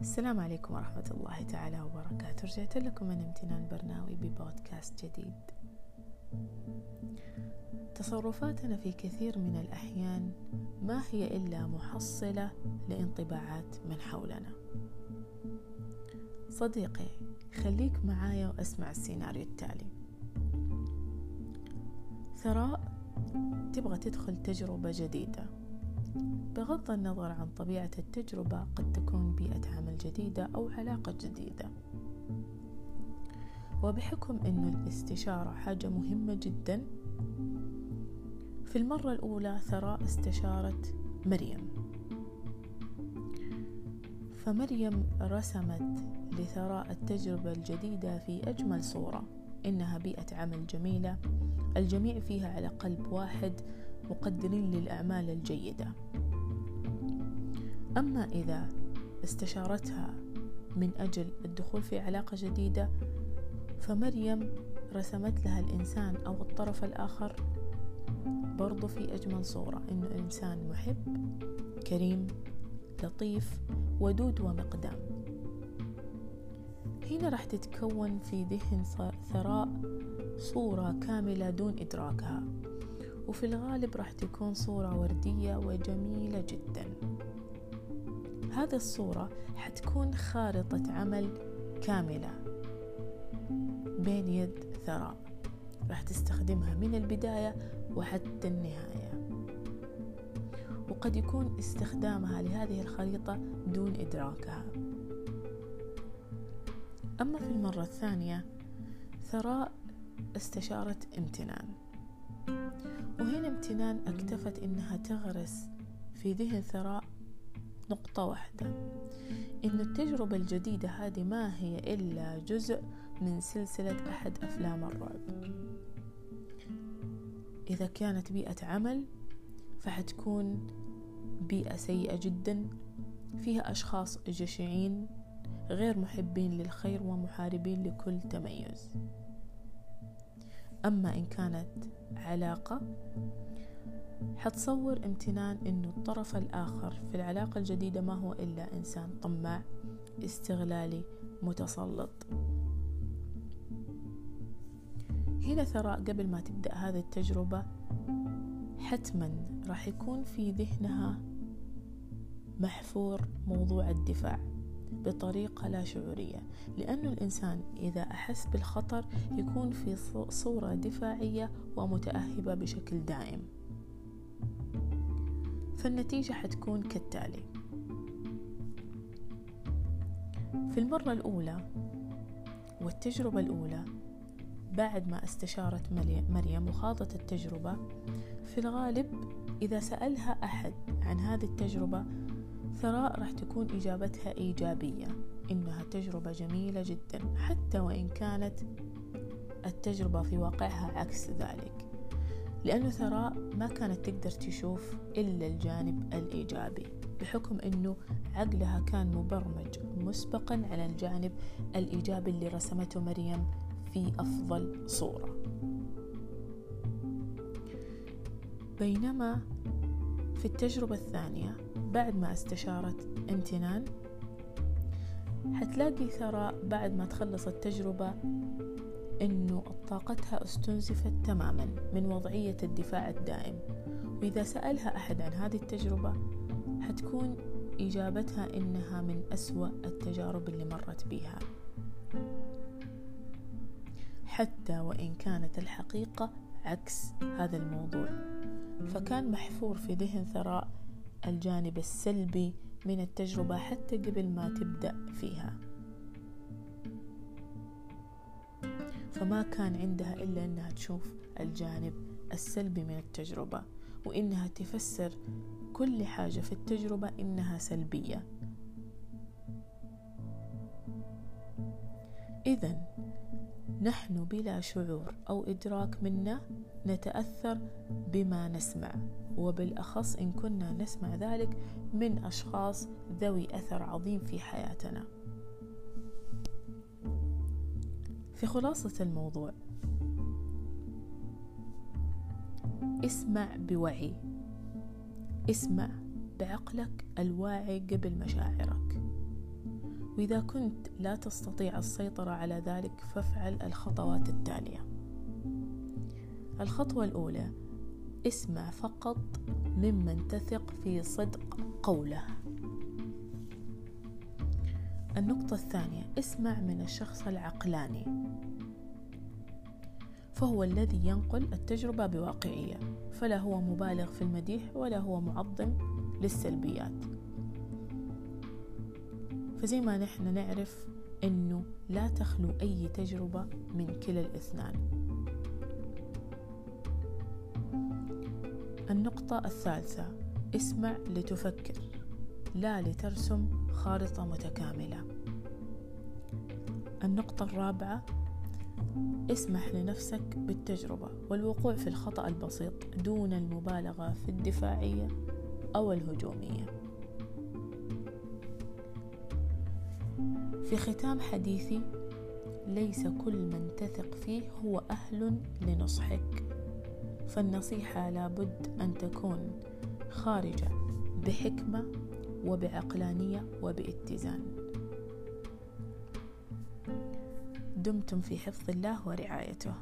السلام عليكم ورحمة الله تعالى وبركاته. رجعت لكم من امتنان برناوي ببودكاست جديد. تصرفاتنا في كثير من الأحيان ما هي إلا محصلة لانطباعات من حولنا. صديقي خليك معايا واسمع السيناريو التالي. ثراء تبغى تدخل تجربة جديدة. بغض النظر عن طبيعة التجربة قد تكون بيئة عمل جديدة أو علاقة جديدة. وبحكم أن الاستشارة حاجة مهمة جدا في المرة الأولى ثراء استشارت مريم. فمريم رسمت لثراء التجربة الجديدة في أجمل صورة إنها بيئة عمل جميلة الجميع فيها على قلب واحد مقدرين للأعمال الجيدة. أما إذا استشارتها من أجل الدخول في علاقة جديدة فمريم رسمت لها الإنسان أو الطرف الآخر برضو في أجمل صورة إنه إنسان محب كريم لطيف ودود ومقدام هنا راح تتكون في ذهن ثراء صورة كاملة دون إدراكها. وفي الغالب راح تكون صورة وردية وجميلة جدا. هذه الصورة حتكون خارطة عمل كاملة بين يد ثراء راح تستخدمها من البداية وحتى النهاية. وقد يكون استخدامها لهذه الخريطة دون إدراكها. أما في المرة الثانية ثراء استشارت امتنان. وهنا امتنان أكتفت إنها تغرس في ذهن ثراء نقطة واحدة. إن التجربة الجديدة هذه ما هي إلا جزء من سلسلة أحد أفلام الرعب. إذا كانت بيئة عمل فحتكون بيئة سيئة جدا فيها أشخاص جشعين غير محبين للخير ومحاربين لكل تميز. أما إن كانت علاقة حتصور امتنان إنه الطرف الآخر في العلاقة الجديدة ما هو إلا إنسان طماع استغلالي متسلط. هنا ثراء قبل ما تبدأ هذه التجربة حتما راح يكون في ذهنها محفور موضوع الدفاع. بطريقة لا شعورية لأن الإنسان إذا أحس بالخطر يكون في صورة دفاعية ومتأهبة بشكل دائم. فالنتيجة حتكون كالتالي. في المرة الأولى والتجربة الأولى بعد ما استشارت مريم وخاضت التجربة في الغالب إذا سألها أحد عن هذه التجربة ثراء راح تكون إجابتها إيجابية. إنها تجربة جميلة جدا حتى وإن كانت التجربة في واقعها عكس ذلك. لأنه ثراء ما كانت تقدر تشوف إلا الجانب الإيجابي بحكم أنه عقلها كان مبرمج مسبقا على الجانب الإيجابي اللي رسمته مريم في أفضل صورة. بينما في التجربة الثانية بعد ما استشارت امتنان حتلاقي ثراء بعد ما تخلص التجربة إنه طاقتها استنزفت تماما من وضعية الدفاع الدائم. وإذا سألها أحد عن هذه التجربة حتكون إجابتها إنها من أسوأ التجارب اللي مرت بها. حتى وإن كانت الحقيقة عكس هذا الموضوع. فكان محفور في ذهن ثراء الجانب السلبي من التجربة حتى قبل ما تبدأ فيها. فما كان عندها إلا أنها تشوف الجانب السلبي من التجربة وإنها تفسر كل حاجة في التجربة إنها سلبية. إذا نحن بلا شعور أو إدراك منا نتأثر بما نسمع وبالأخص إن كنا نسمع ذلك من أشخاص ذوي أثر عظيم في حياتنا. في خلاصة الموضوع اسمع بوعي. اسمع بعقلك الواعي قبل مشاعرك. وإذا كنت لا تستطيع السيطرة على ذلك فافعل الخطوات التالية. الخطوة الأولى اسمع فقط ممن تثق في صدق قوله. النقطة الثانية اسمع من الشخص العقلاني فهو الذي ينقل التجربة بواقعية فلا هو مبالغ في المديح ولا هو معظم للسلبيات. فزي ما نحن نعرف إنه لا تخلو أي تجربة من كلا الإثنان. النقطة الثالثة اسمع لتفكر لا لترسم خارطة متكاملة. النقطة الرابعة اسمح لنفسك بالتجربة والوقوع في الخطأ البسيط دون المبالغة في الدفاعية أو الهجومية. في ختام حديثي ليس كل من تثق فيه هو أهل لنصحك. فالنصيحة لابد أن تكون خارجة بحكمة وبعقلانية وباتزان. دمتم في حفظ الله ورعايته.